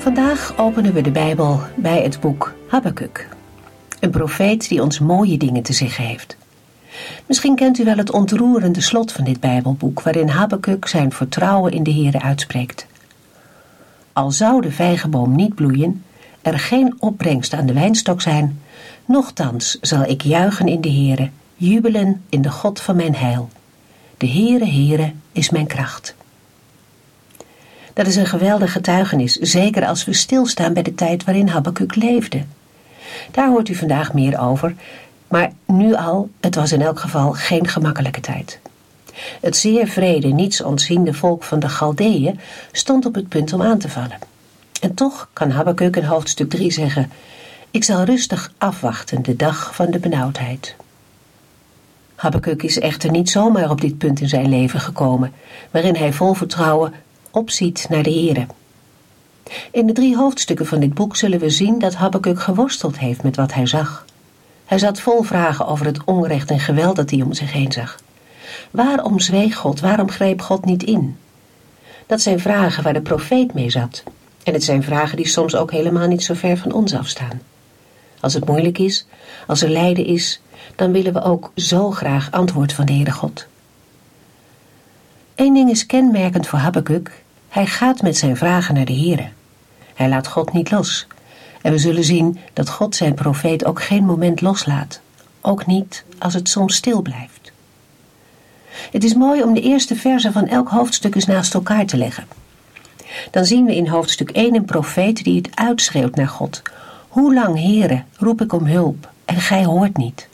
Vandaag openen we de Bijbel bij het boek Habakkuk. Een profeet die ons mooie dingen te zeggen heeft. Misschien kent u wel het ontroerende slot van dit Bijbelboek, waarin Habakkuk zijn vertrouwen in de Heere uitspreekt. Al zou de vijgenboom niet bloeien, er geen opbrengst aan de wijnstok zijn, nochtans zal ik juichen in de Heere, jubelen in de God van mijn heil. De Heere, Heere is mijn kracht. Dat is een geweldig getuigenis, zeker als we stilstaan bij de tijd waarin Habakkuk leefde. Daar hoort u vandaag meer over, maar nu al, het was in elk geval geen gemakkelijke tijd. Het zeer vrede, niets ontziende volk van de Galdeeën stond op het punt om aan te vallen. En toch kan Habakkuk in hoofdstuk 3 zeggen: Ik zal rustig afwachten de dag van de benauwdheid. Habakkuk is echter niet zomaar op dit punt in zijn leven gekomen, waarin hij vol vertrouwen opziet naar de Here. In de drie hoofdstukken van dit boek zullen we zien dat Habakkuk geworsteld heeft met wat hij zag. Hij zat vol vragen over het onrecht en geweld dat hij om zich heen zag. Waarom zweeg God? Waarom greep God niet in? Dat zijn vragen waar de profeet mee zat. En het zijn vragen die soms ook helemaal niet zo ver van ons afstaan. Als het moeilijk is, als er lijden is, dan willen we ook zo graag antwoord van de Heere God. Eén ding is kenmerkend voor Habakkuk. Hij gaat met zijn vragen naar de Heere. Hij laat God niet los. En we zullen zien dat God zijn profeet ook geen moment loslaat. Ook niet als het soms stil blijft. Het is mooi om de eerste versen van elk hoofdstuk eens naast elkaar te leggen. Dan zien we in hoofdstuk 1 een profeet die het uitschreeuwt naar God. Hoe lang, Heere, roep ik om hulp en gij hoort niet.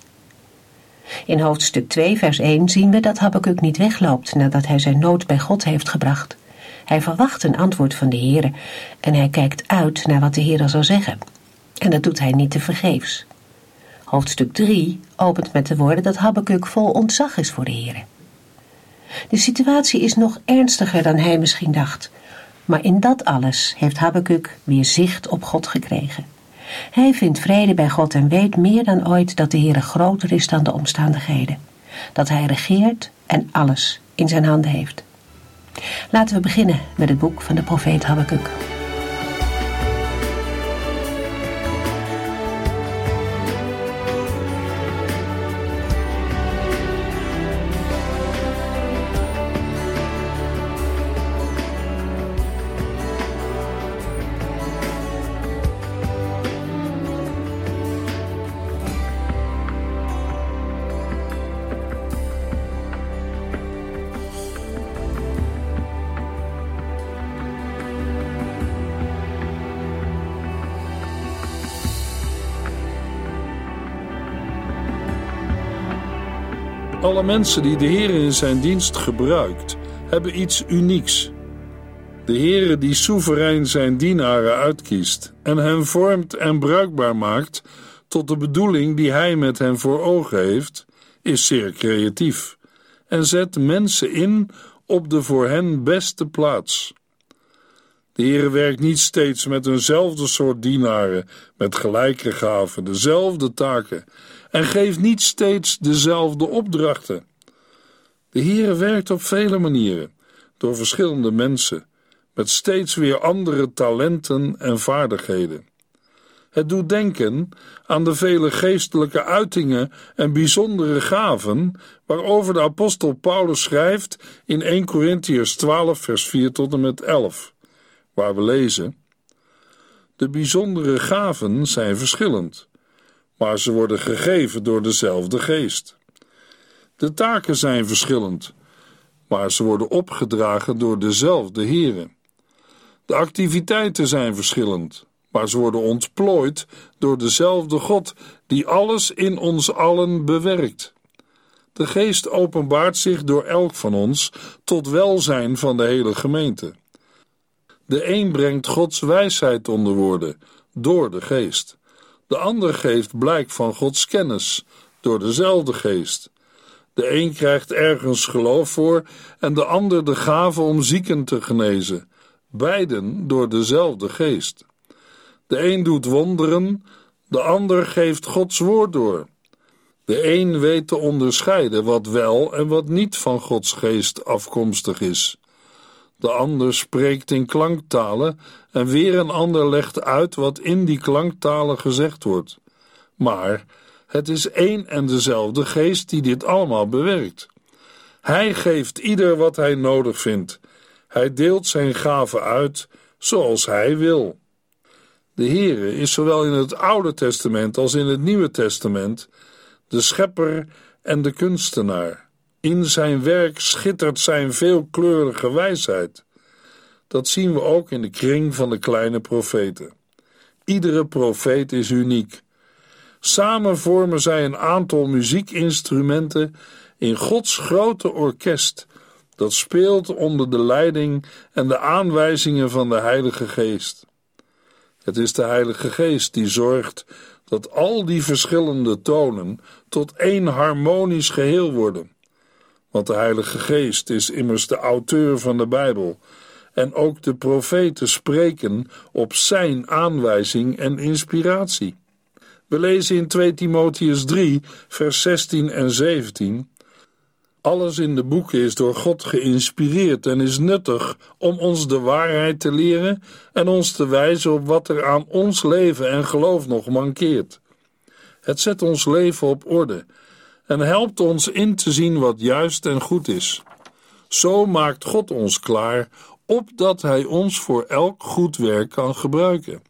In hoofdstuk 2, vers 1 zien we dat Habakkuk niet wegloopt nadat hij zijn nood bij God heeft gebracht. Hij verwacht een antwoord van de Heere en hij kijkt uit naar wat de Heere zal zeggen. En dat doet hij niet te vergeefs. Hoofdstuk 3 opent met de woorden dat Habakkuk vol ontzag is voor de Heere. De situatie is nog ernstiger dan hij misschien dacht, maar in dat alles heeft Habakkuk weer zicht op God gekregen. Hij vindt vrede bij God en weet meer dan ooit dat de Heere groter is dan de omstandigheden. Dat Hij regeert en alles in zijn handen heeft. Laten we beginnen met het boek van de profeet Habakkuk. Alle mensen die de Heer in zijn dienst gebruikt, hebben iets unieks. De Heere die soeverein zijn dienaren uitkiest en hen vormt en bruikbaar maakt tot de bedoeling die hij met hen voor ogen heeft, is zeer creatief en zet mensen in op de voor hen beste plaats. De Heere werkt niet steeds met eenzelfde soort dienaren, met gelijke gaven, dezelfde taken en geeft niet steeds dezelfde opdrachten. De Heere werkt op vele manieren, door verschillende mensen, met steeds weer andere talenten en vaardigheden. Het doet denken aan de vele geestelijke uitingen en bijzondere gaven waarover de apostel Paulus schrijft in 1 Corinthiërs 12 vers 4 tot en met 11, waar we lezen: De bijzondere gaven zijn verschillend maar ze worden gegeven door dezelfde geest. De taken zijn verschillend, maar ze worden opgedragen door dezelfde Here. De activiteiten zijn verschillend, maar ze worden ontplooid door dezelfde God die alles in ons allen bewerkt. De geest openbaart zich door elk van ons tot welzijn van de hele gemeente. De een brengt Gods wijsheid onder woorden, door de geest. De ander geeft blijk van Gods kennis, door dezelfde geest. De een krijgt ergens geloof voor en de ander de gave om zieken te genezen, beiden door dezelfde geest. De een doet wonderen, de ander geeft Gods woord door. De een weet te onderscheiden wat wel en wat niet van Gods geest afkomstig is. De ander spreekt in klanktalen en weer een ander legt uit wat in die klanktalen gezegd wordt. Maar het is één en dezelfde geest die dit allemaal bewerkt. Hij geeft ieder wat hij nodig vindt. Hij deelt zijn gaven uit zoals hij wil. De Heere is zowel in het Oude Testament als in het Nieuwe Testament de schepper en de kunstenaar. In zijn werk schittert zijn veelkleurige wijsheid. Dat zien we ook in de kring van de kleine profeten. Iedere profeet is uniek. Samen vormen zij een aantal muziekinstrumenten in Gods grote orkest, dat speelt onder de leiding en de aanwijzingen van de Heilige Geest. Het is de Heilige Geest die zorgt dat al die verschillende tonen tot één harmonisch geheel worden. Want de Heilige Geest is immers de auteur van de Bijbel en ook de profeten spreken op zijn aanwijzing en inspiratie. We lezen in 2 Timotheus 3, vers 16 en 17. Alles in de boeken is door God geïnspireerd en is nuttig om ons de waarheid te leren en ons te wijzen op wat er aan ons leven en geloof nog mankeert. Het zet ons leven op orde en helpt ons in te zien wat juist en goed is. Zo maakt God ons klaar, opdat Hij ons voor elk goed werk kan gebruiken.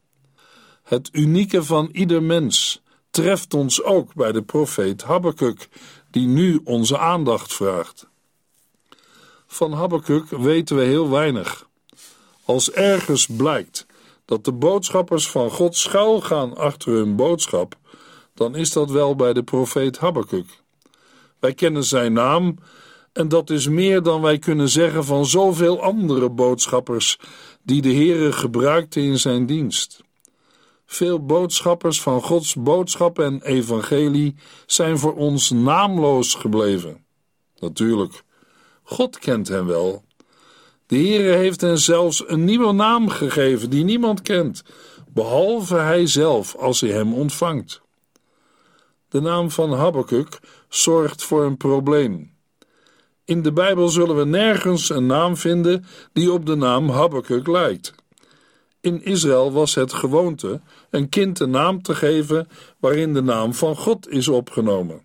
Het unieke van ieder mens treft ons ook bij de profeet Habakkuk, die nu onze aandacht vraagt. Van Habakkuk weten we heel weinig. Als ergens blijkt dat de boodschappers van God schuilgaan achter hun boodschap, dan is dat wel bij de profeet Habakkuk. Wij kennen zijn naam en dat is meer dan wij kunnen zeggen van zoveel andere boodschappers die de Heere gebruikte in zijn dienst. Veel boodschappers van Gods boodschap en evangelie zijn voor ons naamloos gebleven. Natuurlijk, God kent hen wel. De Heere heeft hen zelfs een nieuwe naam gegeven die niemand kent, behalve hij zelf als hij hem ontvangt. De naam van Habakkuk zorgt voor een probleem. In de Bijbel zullen we nergens een naam vinden die op de naam Habakkuk lijkt. In Israël was het gewoonte een kind een naam te geven waarin de naam van God is opgenomen.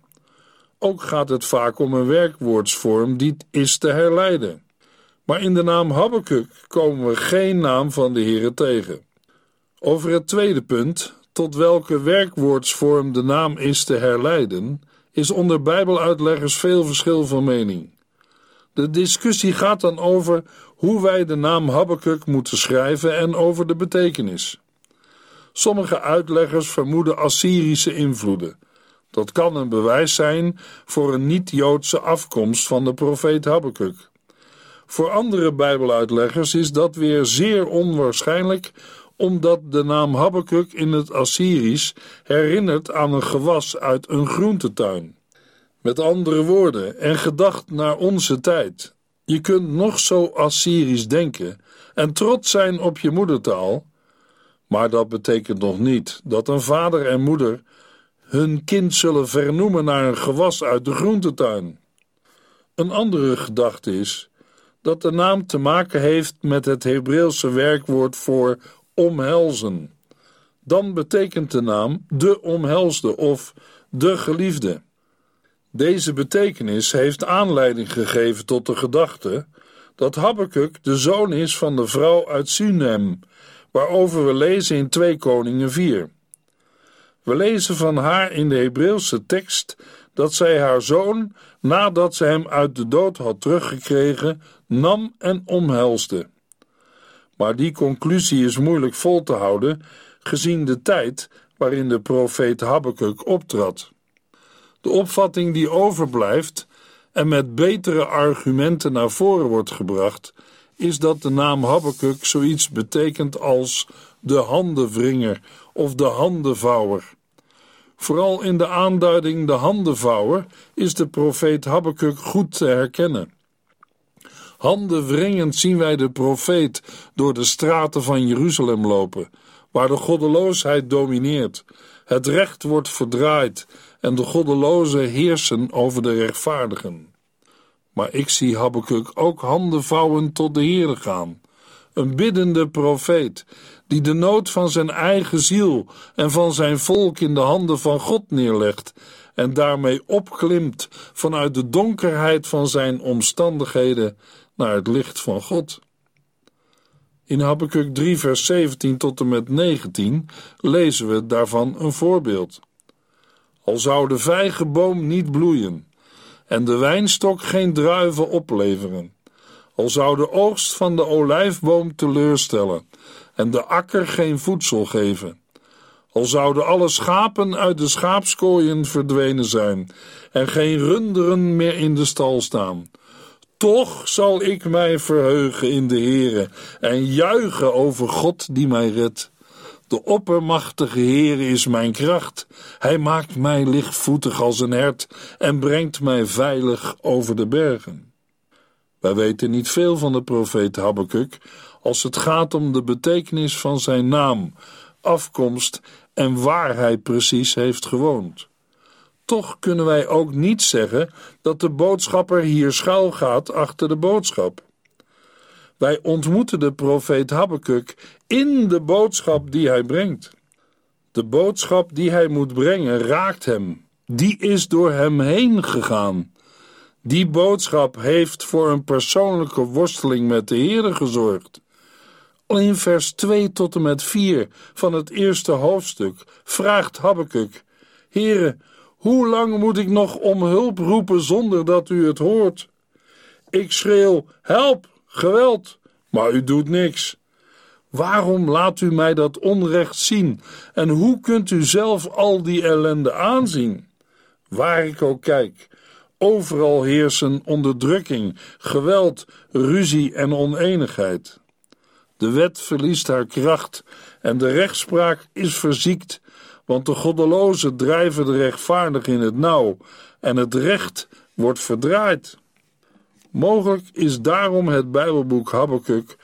Ook gaat het vaak om een werkwoordsvorm die is te herleiden. Maar in de naam Habakkuk komen we geen naam van de Heere tegen. Over het tweede punt, tot welke werkwoordsvorm de naam is te herleiden, is onder Bijbeluitleggers veel verschil van mening. De discussie gaat dan over hoe wij de naam Habakkuk moeten schrijven en over de betekenis. Sommige uitleggers vermoeden Assyrische invloeden. Dat kan een bewijs zijn voor een niet-Joodse afkomst van de profeet Habakkuk. Voor andere Bijbeluitleggers is dat weer zeer onwaarschijnlijk, omdat de naam Habakkuk in het Assyrisch herinnert aan een gewas uit een groentetuin. Met andere woorden, en gedacht naar onze tijd. Je kunt nog zo Assyrisch denken en trots zijn op je moedertaal, maar dat betekent nog niet dat een vader en moeder hun kind zullen vernoemen naar een gewas uit de groentetuin. Een andere gedachte is dat de naam te maken heeft met het Hebreeuwse werkwoord voor omhelzen. Dan betekent de naam de omhelsde of de geliefde. Deze betekenis heeft aanleiding gegeven tot de gedachte dat Habakkuk de zoon is van de vrouw uit Sunem, waarover we lezen in 2 Koningen 4. We lezen van haar in de Hebreeuwse tekst dat zij haar zoon, nadat ze hem uit de dood had teruggekregen, nam en omhelsde. Maar die conclusie is moeilijk vol te houden, gezien de tijd waarin de profeet Habakkuk optrad. De opvatting die overblijft en met betere argumenten naar voren wordt gebracht, is dat de naam Habakkuk zoiets betekent als de handenwringer of de handenvouwer. Vooral in de aanduiding de handenvouwer is de profeet Habakkuk goed te herkennen. Handenwringend zien wij de profeet door de straten van Jeruzalem lopen, waar de goddeloosheid domineert, het recht wordt verdraaid en de goddelozen heersen over de rechtvaardigen. Maar ik zie Habakkuk ook handen vouwen tot de Heere gaan. Een biddende profeet, die de nood van zijn eigen ziel en van zijn volk in de handen van God neerlegt en daarmee opklimt vanuit de donkerheid van zijn omstandigheden naar het licht van God. In Habakkuk 3 vers 17 tot en met 19 lezen we daarvan een voorbeeld. Al zou de vijgenboom niet bloeien en de wijnstok geen druiven opleveren, al zou de oogst van de olijfboom teleurstellen en de akker geen voedsel geven, al zouden alle schapen uit de schaapskooien verdwenen zijn en geen runderen meer in de stal staan, toch zal ik mij verheugen in de Heere en juichen over God die mij redt. De oppermachtige Heer is mijn kracht. Hij maakt mij lichtvoetig als een hert en brengt mij veilig over de bergen. Wij weten niet veel van de profeet Habakkuk als het gaat om de betekenis van zijn naam, afkomst en waar hij precies heeft gewoond. Toch kunnen wij ook niet zeggen dat de boodschapper hier schuil gaat achter de boodschap. Wij ontmoeten de profeet Habakkuk in de boodschap die hij brengt. De boodschap die hij moet brengen raakt hem. Die is door hem heen gegaan. Die boodschap heeft voor een persoonlijke worsteling met de Heer gezorgd. In vers 2 tot en met 4 van het eerste hoofdstuk vraagt Habakkuk: Heere, hoe lang moet ik nog om hulp roepen zonder dat u het hoort? Ik schreeuw: Help, geweld, maar u doet niks. Waarom laat u mij dat onrecht zien? En hoe kunt u zelf al die ellende aanzien? Waar ik ook kijk, overal heersen onderdrukking, geweld, ruzie en oneenigheid. De wet verliest haar kracht en de rechtspraak is verziekt want de goddelozen drijven de rechtvaardig in het nauw en het recht wordt verdraaid. Mogelijk is daarom het Bijbelboek Habakkuk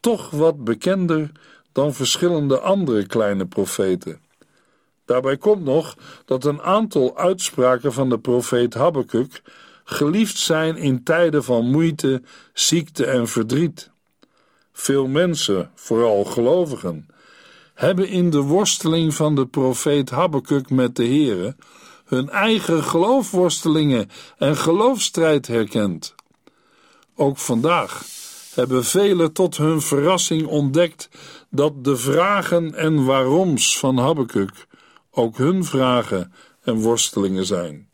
toch wat bekender dan verschillende andere kleine profeten. Daarbij komt nog dat een aantal uitspraken van de profeet Habakkuk geliefd zijn in tijden van moeite, ziekte en verdriet. Veel mensen, vooral gelovigen, hebben in de worsteling van de profeet Habakkuk met de Heere hun eigen geloofworstelingen en geloofstrijd herkend. Ook vandaag hebben velen tot hun verrassing ontdekt dat de vragen en waaroms van Habakkuk ook hun vragen en worstelingen zijn.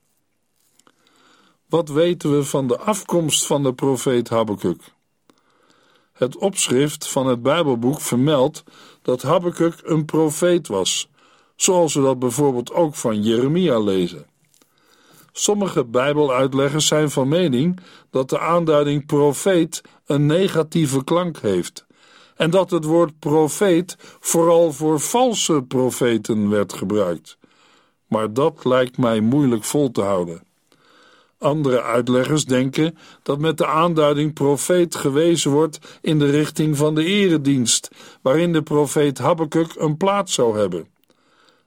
Wat weten we van de afkomst van de profeet Habakkuk? Het opschrift van het Bijbelboek vermeldt dat Habakkuk een profeet was, zoals we dat bijvoorbeeld ook van Jeremia lezen. Sommige Bijbeluitleggers zijn van mening dat de aanduiding profeet een negatieve klank heeft en dat het woord profeet vooral voor valse profeten werd gebruikt. Maar dat lijkt mij moeilijk vol te houden. Andere uitleggers denken dat met de aanduiding profeet gewezen wordt in de richting van de eredienst, waarin de profeet Habakkuk een plaats zou hebben.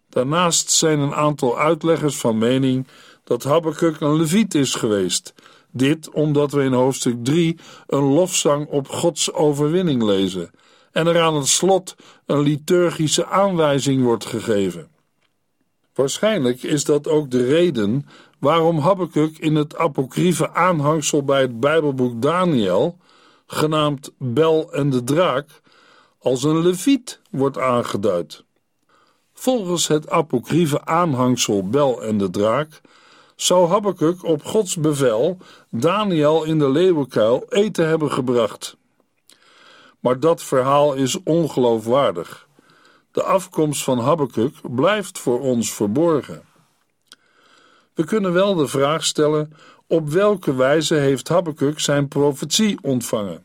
Daarnaast zijn een aantal uitleggers van mening dat Habakkuk een leviet is geweest. Dit omdat we in hoofdstuk 3 een lofzang op Gods overwinning lezen en er aan het slot een liturgische aanwijzing wordt gegeven. Waarschijnlijk is dat ook de reden waarom Habakkuk in het apocryfe aanhangsel bij het Bijbelboek Daniel, genaamd Bel en de Draak, als een leviet wordt aangeduid. Volgens het apocryfe aanhangsel Bel en de Draak zou Habakkuk op Gods bevel Daniel in de leeuwenkuil eten hebben gebracht. Maar dat verhaal is ongeloofwaardig. De afkomst van Habakkuk blijft voor ons verborgen. We kunnen wel de vraag stellen: op welke wijze heeft Habakkuk zijn profetie ontvangen?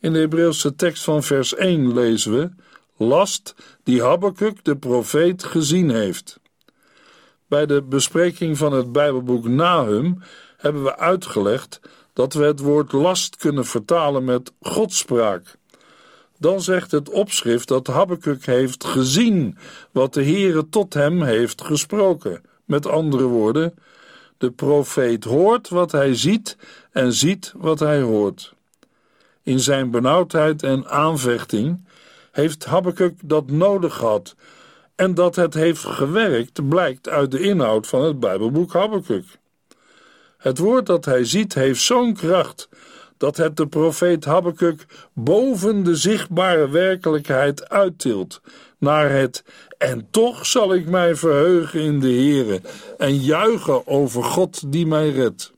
In de Hebreeuwse tekst van vers 1 lezen we: last die Habakkuk de profeet gezien heeft. Bij de bespreking van het Bijbelboek Nahum hebben we uitgelegd dat we het woord last kunnen vertalen met godspraak. Dan zegt het opschrift dat Habakkuk heeft gezien wat de Heere tot hem heeft gesproken. Met andere woorden, de profeet hoort wat hij ziet en ziet wat hij hoort. In zijn benauwdheid en aanvechting heeft Habakkuk dat nodig gehad. En dat het heeft gewerkt blijkt uit de inhoud van het Bijbelboek Habakkuk. Het woord dat hij ziet heeft zo'n kracht dat het de profeet Habakkuk boven de zichtbare werkelijkheid uittilt naar het en toch zal ik mij verheugen in de Heere en juichen over God die mij redt.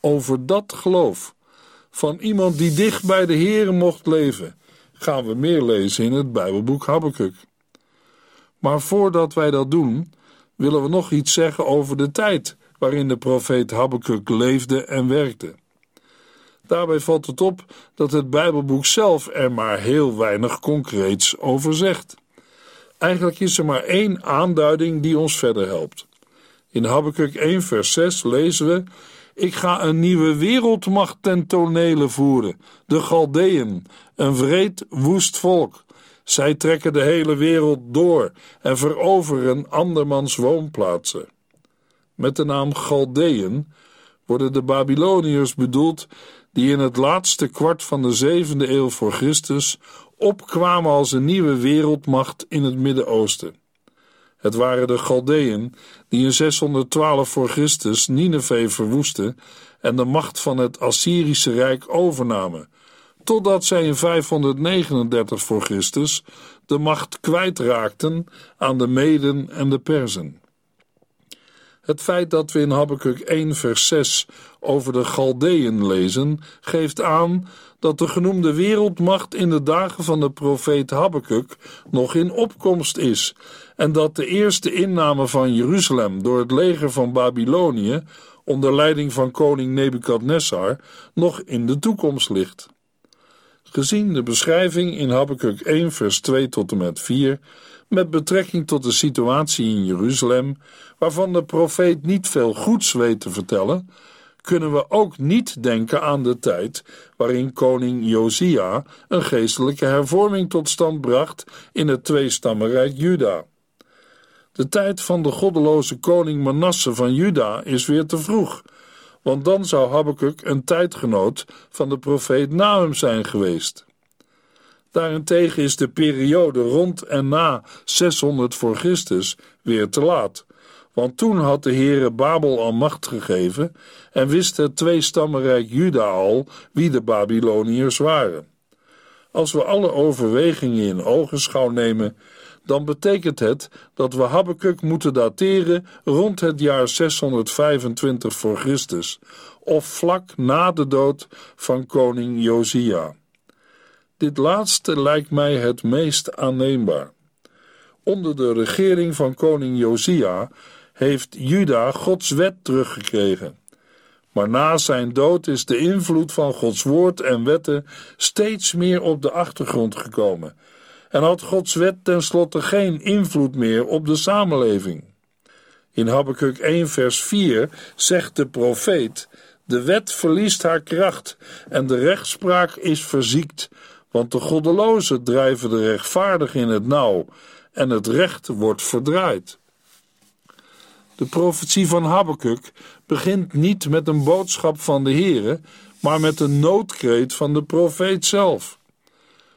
Over dat geloof van iemand die dicht bij de Heere mocht leven, gaan we meer lezen in het Bijbelboek Habakkuk. Maar voordat wij dat doen, willen we nog iets zeggen over de tijd waarin de profeet Habakkuk leefde en werkte. Daarbij valt het op dat het Bijbelboek zelf er maar heel weinig concreets over zegt. Eigenlijk is er maar één aanduiding die ons verder helpt. In Habakkuk 1 vers 6 lezen we ik ga een nieuwe wereldmacht ten tonele voeren, de Galdeën, een wreed, woest volk. Zij trekken de hele wereld door en veroveren andermans woonplaatsen. Met de naam Galdeën worden de Babyloniërs bedoeld die in het laatste kwart van de zevende eeuw voor Christus opkwamen als een nieuwe wereldmacht in het Midden-Oosten. Het waren de Galdeën die in 612 voor Christus Nineveh verwoesten en de macht van het Assyrische Rijk overnamen, totdat zij in 539 voor Christus de macht kwijtraakten aan de Meden en de Perzen. Het feit dat we in Habakkuk 1 vers 6 over de Galdeën lezen, geeft aan dat de genoemde wereldmacht in de dagen van de profeet Habakkuk nog in opkomst is en dat de eerste inname van Jeruzalem door het leger van Babylonië onder leiding van koning Nebukadnessar nog in de toekomst ligt. Gezien de beschrijving in Habakkuk 1 vers 2 tot en met 4 met betrekking tot de situatie in Jeruzalem, waarvan de profeet niet veel goeds weet te vertellen, kunnen we ook niet denken aan de tijd waarin koning Josia een geestelijke hervorming tot stand bracht in het tweestammenrijk Juda. De tijd van de goddeloze koning Manasse van Juda is weer te vroeg, want dan zou Habakkuk een tijdgenoot van de profeet Nahum zijn geweest. Daarentegen is de periode rond en na 600 voor Christus weer te laat, want toen had de Heere Babel al macht gegeven en wist het tweestammenrijk Juda al wie de Babyloniërs waren. Als we alle overwegingen in ogenschouw nemen, dan betekent het dat we Habakkuk moeten dateren rond het jaar 625 voor Christus, of vlak na de dood van koning Josia. Dit laatste lijkt mij het meest aanneembaar. Onder de regering van koning Josia heeft Juda Gods wet teruggekregen. Maar na zijn dood is de invloed van Gods woord en wetten steeds meer op de achtergrond gekomen en had Gods wet tenslotte geen invloed meer op de samenleving. In Habakkuk 1 vers 4 zegt de profeet: De wet verliest haar kracht en de rechtspraak is verziekt, want de goddelozen drijven de rechtvaardig in het nauw en het recht wordt verdraaid. De profetie van Habakkuk begint niet met een boodschap van de Heere, maar met een noodkreet van de profeet zelf.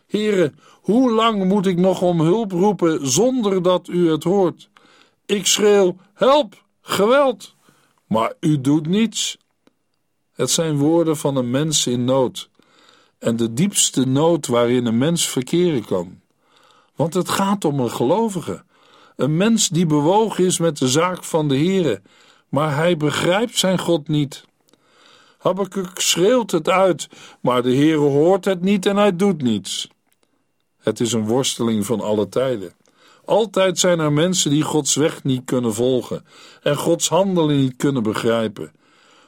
Heere, hoe lang moet ik nog om hulp roepen zonder dat u het hoort? Ik schreeuw: help, geweld, maar u doet niets. Het zijn woorden van een mens in nood en de diepste nood waarin een mens verkeren kan. Want het gaat om een gelovige, een mens die bewogen is met de zaak van de Heere, maar hij begrijpt zijn God niet. Habakkuk schreeuwt het uit, maar de Heere hoort het niet en hij doet niets. Het is een worsteling van alle tijden. Altijd zijn er mensen die Gods weg niet kunnen volgen en Gods handelen niet kunnen begrijpen.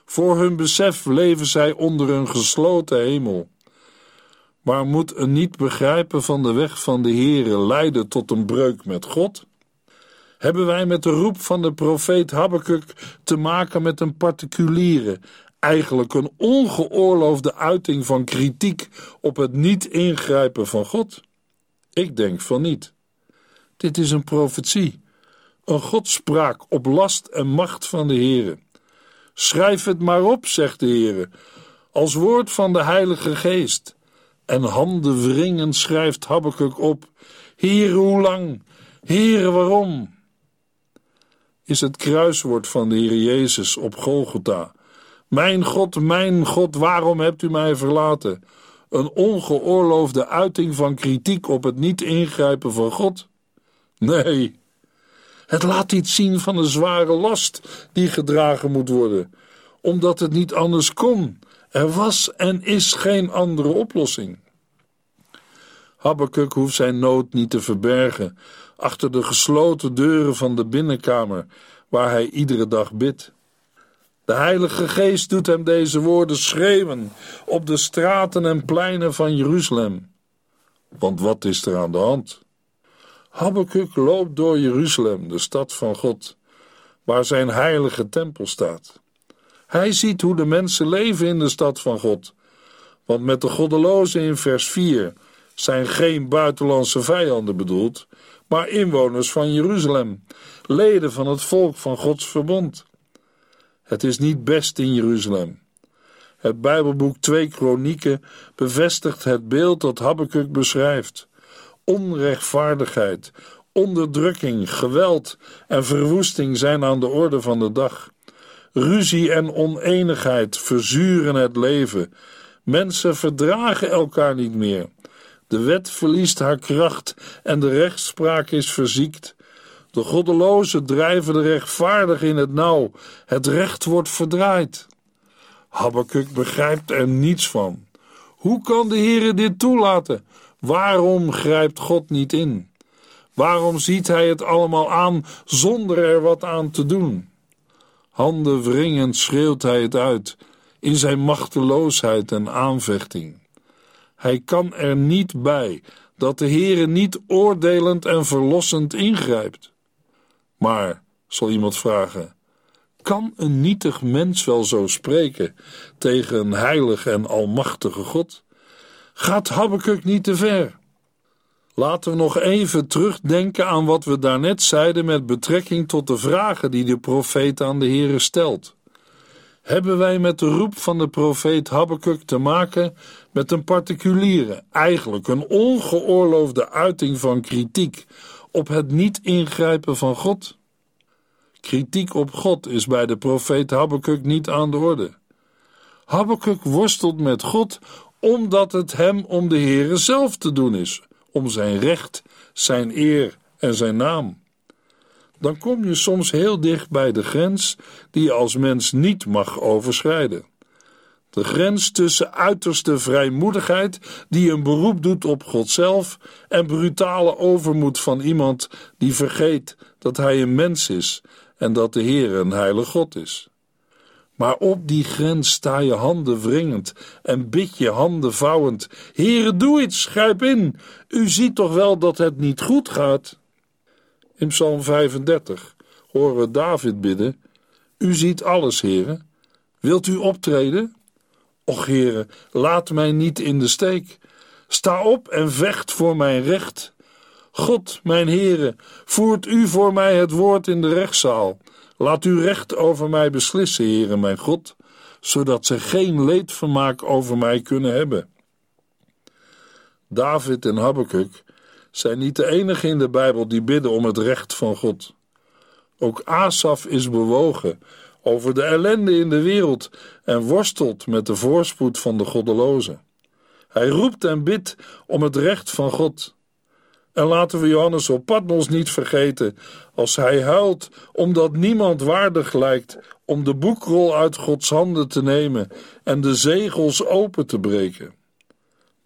Voor hun besef leven zij onder een gesloten hemel. Maar moet een niet begrijpen van de weg van de Heere leiden tot een breuk met God? Hebben wij met de roep van de profeet Habakkuk te maken met een particuliere, eigenlijk een ongeoorloofde uiting van kritiek op het niet ingrijpen van God? Ik denk van niet. Dit is een profetie, een godspraak op last en macht van de Heere. Schrijf het maar op, zegt de Heere, als woord van de Heilige Geest. En handen wringend schrijft Habakkuk op: Heere, hoe lang? Heere, waarom? Is het kruiswoord van de Heer Jezus op Golgotha. Mijn God, mijn God, waarom hebt u mij verlaten? Een ongeoorloofde uiting van kritiek op het niet ingrijpen van God? Nee, het laat iets zien van een zware last die gedragen moet worden, omdat het niet anders kon. Er was en is geen andere oplossing. Habakkuk hoeft zijn nood niet te verbergen achter de gesloten deuren van de binnenkamer waar hij iedere dag bidt. De Heilige Geest doet hem deze woorden schreeuwen op de straten en pleinen van Jeruzalem. Want wat is er aan de hand? Habakkuk loopt door Jeruzalem, de stad van God, waar zijn heilige tempel staat. Hij ziet hoe de mensen leven in de stad van God, want met de goddelozen in vers 4 zijn geen buitenlandse vijanden bedoeld, maar inwoners van Jeruzalem, leden van het volk van Gods verbond. Het is niet best in Jeruzalem. Het Bijbelboek 2 Kronieken bevestigt het beeld dat Habakkuk beschrijft onrechtvaardigheid, onderdrukking, geweld en verwoesting zijn aan de orde van de dag. Ruzie en oneenigheid verzuren het leven. Mensen verdragen elkaar niet meer. De wet verliest haar kracht en de rechtspraak is verziekt. De goddelozen drijven de rechtvaardig in het nauw. Het recht wordt verdraaid. Habakkuk begrijpt er niets van. Hoe kan de Heere dit toelaten? Waarom grijpt God niet in? Waarom ziet hij het allemaal aan zonder er wat aan te doen? Handen wringend schreeuwt hij het uit in zijn machteloosheid en aanvechting. Hij kan er niet bij dat de Heere niet oordelend en verlossend ingrijpt. Maar, zal iemand vragen, kan een nietig mens wel zo spreken tegen een heilige en almachtige God? Gaat Habakkuk niet te ver? Laten we nog even terugdenken aan wat we daarnet zeiden met betrekking tot de vragen die de profeet aan de Heere stelt. Hebben wij met de roep van de profeet Habakkuk te maken met een particuliere, eigenlijk een ongeoorloofde uiting van kritiek op het niet ingrijpen van God? Kritiek op God is bij de profeet Habakkuk niet aan de orde. Habakkuk worstelt met God omdat het hem om de Heere zelf te doen is, om zijn recht, zijn eer en zijn naam. Dan kom je soms heel dicht bij de grens die je als mens niet mag overschrijden. De grens tussen uiterste vrijmoedigheid, die een beroep doet op God zelf, en brutale overmoed van iemand die vergeet dat hij een mens is en dat de Heer een heilige God is. Maar op die grens sta je handen wringend en bid je handen vouwend: Heere, doe iets, grijp in. U ziet toch wel dat het niet goed gaat? In Psalm 35 horen we David bidden: U ziet alles, Heere. Wilt u optreden? Och, Heere, laat mij niet in de steek. Sta op en vecht voor mijn recht. God, mijn Heere, voert u voor mij het woord in de rechtszaal. Laat u recht over mij beslissen, Heere mijn God, zodat ze geen leedvermaak over mij kunnen hebben. David en Habakkuk zijn niet de enige in de Bijbel die bidden om het recht van God. Ook Asaf is bewogen over de ellende in de wereld en worstelt met de voorspoed van de goddelozen. Hij roept en bidt om het recht van God. En laten we Johannes op Patmos niet vergeten als hij huilt omdat niemand waardig lijkt om de boekrol uit Gods handen te nemen en de zegels open te breken.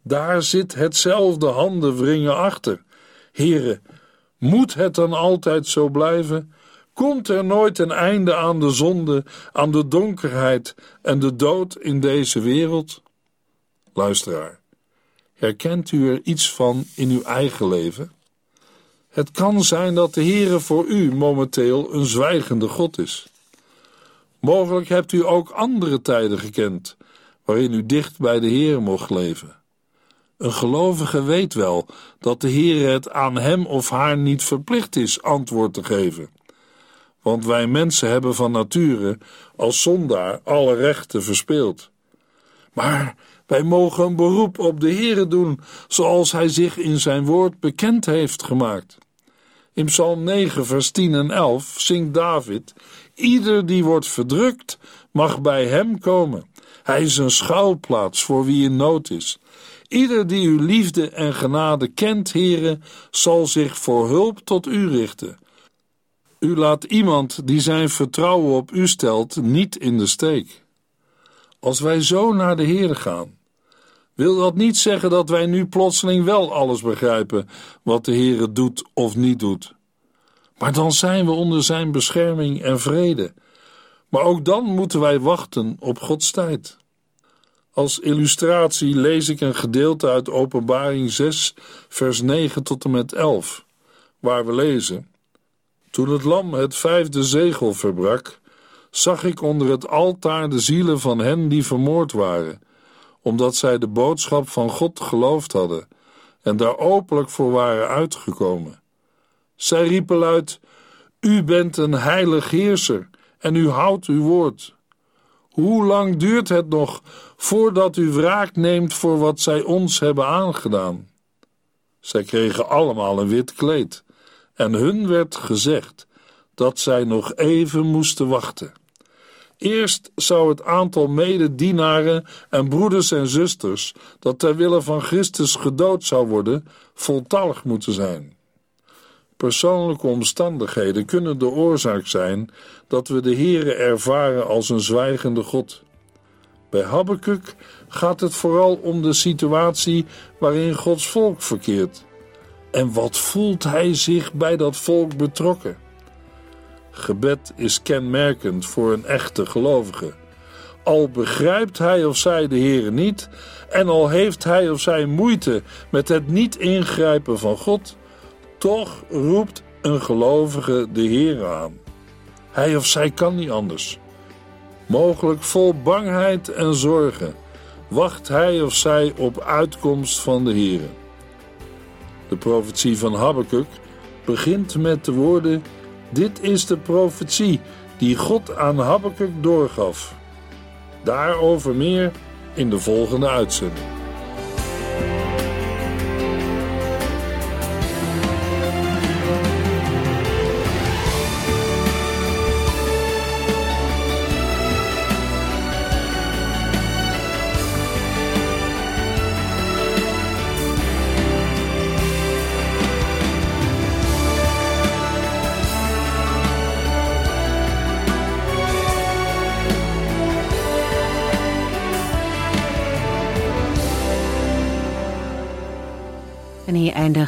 Daar zit hetzelfde handenwringen achter. Heren, moet het dan altijd zo blijven? Komt er nooit een einde aan de zonde, aan de donkerheid en de dood in deze wereld? Luisteraar, Herkent u er iets van in uw eigen leven? Het kan zijn dat de Heere voor u momenteel een zwijgende God is. Mogelijk hebt u ook andere tijden gekend, waarin u dicht bij de Heere mocht leven. Een gelovige weet wel dat de Heere het aan hem of haar niet verplicht is antwoord te geven. Want wij mensen hebben van nature als zondaar alle rechten verspeeld. Maar wij mogen een beroep op de Heere doen, zoals hij zich in zijn woord bekend heeft gemaakt. In Psalm 9, vers 10 en 11 zingt David: Ieder die wordt verdrukt, mag bij hem komen. Hij is een schuilplaats voor wie in nood is. Ieder die uw liefde en genade kent, heren, zal zich voor hulp tot u richten. U laat iemand die zijn vertrouwen op u stelt niet in de steek. Als wij zo naar de Heer gaan, wil dat niet zeggen dat wij nu plotseling wel alles begrijpen wat de Heere doet of niet doet. Maar dan zijn we onder zijn bescherming en vrede. Maar ook dan moeten wij wachten op Gods tijd. Als illustratie lees ik een gedeelte uit Openbaring 6, vers 9 tot en met 11, waar we lezen: Toen het lam het vijfde zegel verbrak, zag ik onder het altaar de zielen van hen die vermoord waren, omdat zij de boodschap van God geloofd hadden en daar openlijk voor waren uitgekomen. Zij riepen luid: U bent een heilig heerser en u houdt uw woord. Hoe lang duurt het nog voordat u wraak neemt voor wat zij ons hebben aangedaan? Zij kregen allemaal een wit kleed en hun werd gezegd dat zij nog even moesten wachten. Eerst zou het aantal mededienaren en broeders en zusters dat ter wille van Christus gedood zou worden, voltallig moeten zijn. Persoonlijke omstandigheden kunnen de oorzaak zijn dat we de Heere ervaren als een zwijgende God. Bij Habakkuk gaat het vooral om de situatie waarin Gods volk verkeert. En wat voelt hij zich bij dat volk betrokken? Gebed is kenmerkend voor een echte gelovige. Al begrijpt hij of zij de Heere niet, en al heeft hij of zij moeite met het niet ingrijpen van God, toch roept een gelovige de Heer aan. Hij of zij kan niet anders. Mogelijk vol bangheid en zorgen wacht hij of zij op uitkomst van de Heer. De profetie van Habakkuk begint met de woorden: Dit is de profetie die God aan Habakkuk doorgaf. Daarover meer in de volgende uitzending.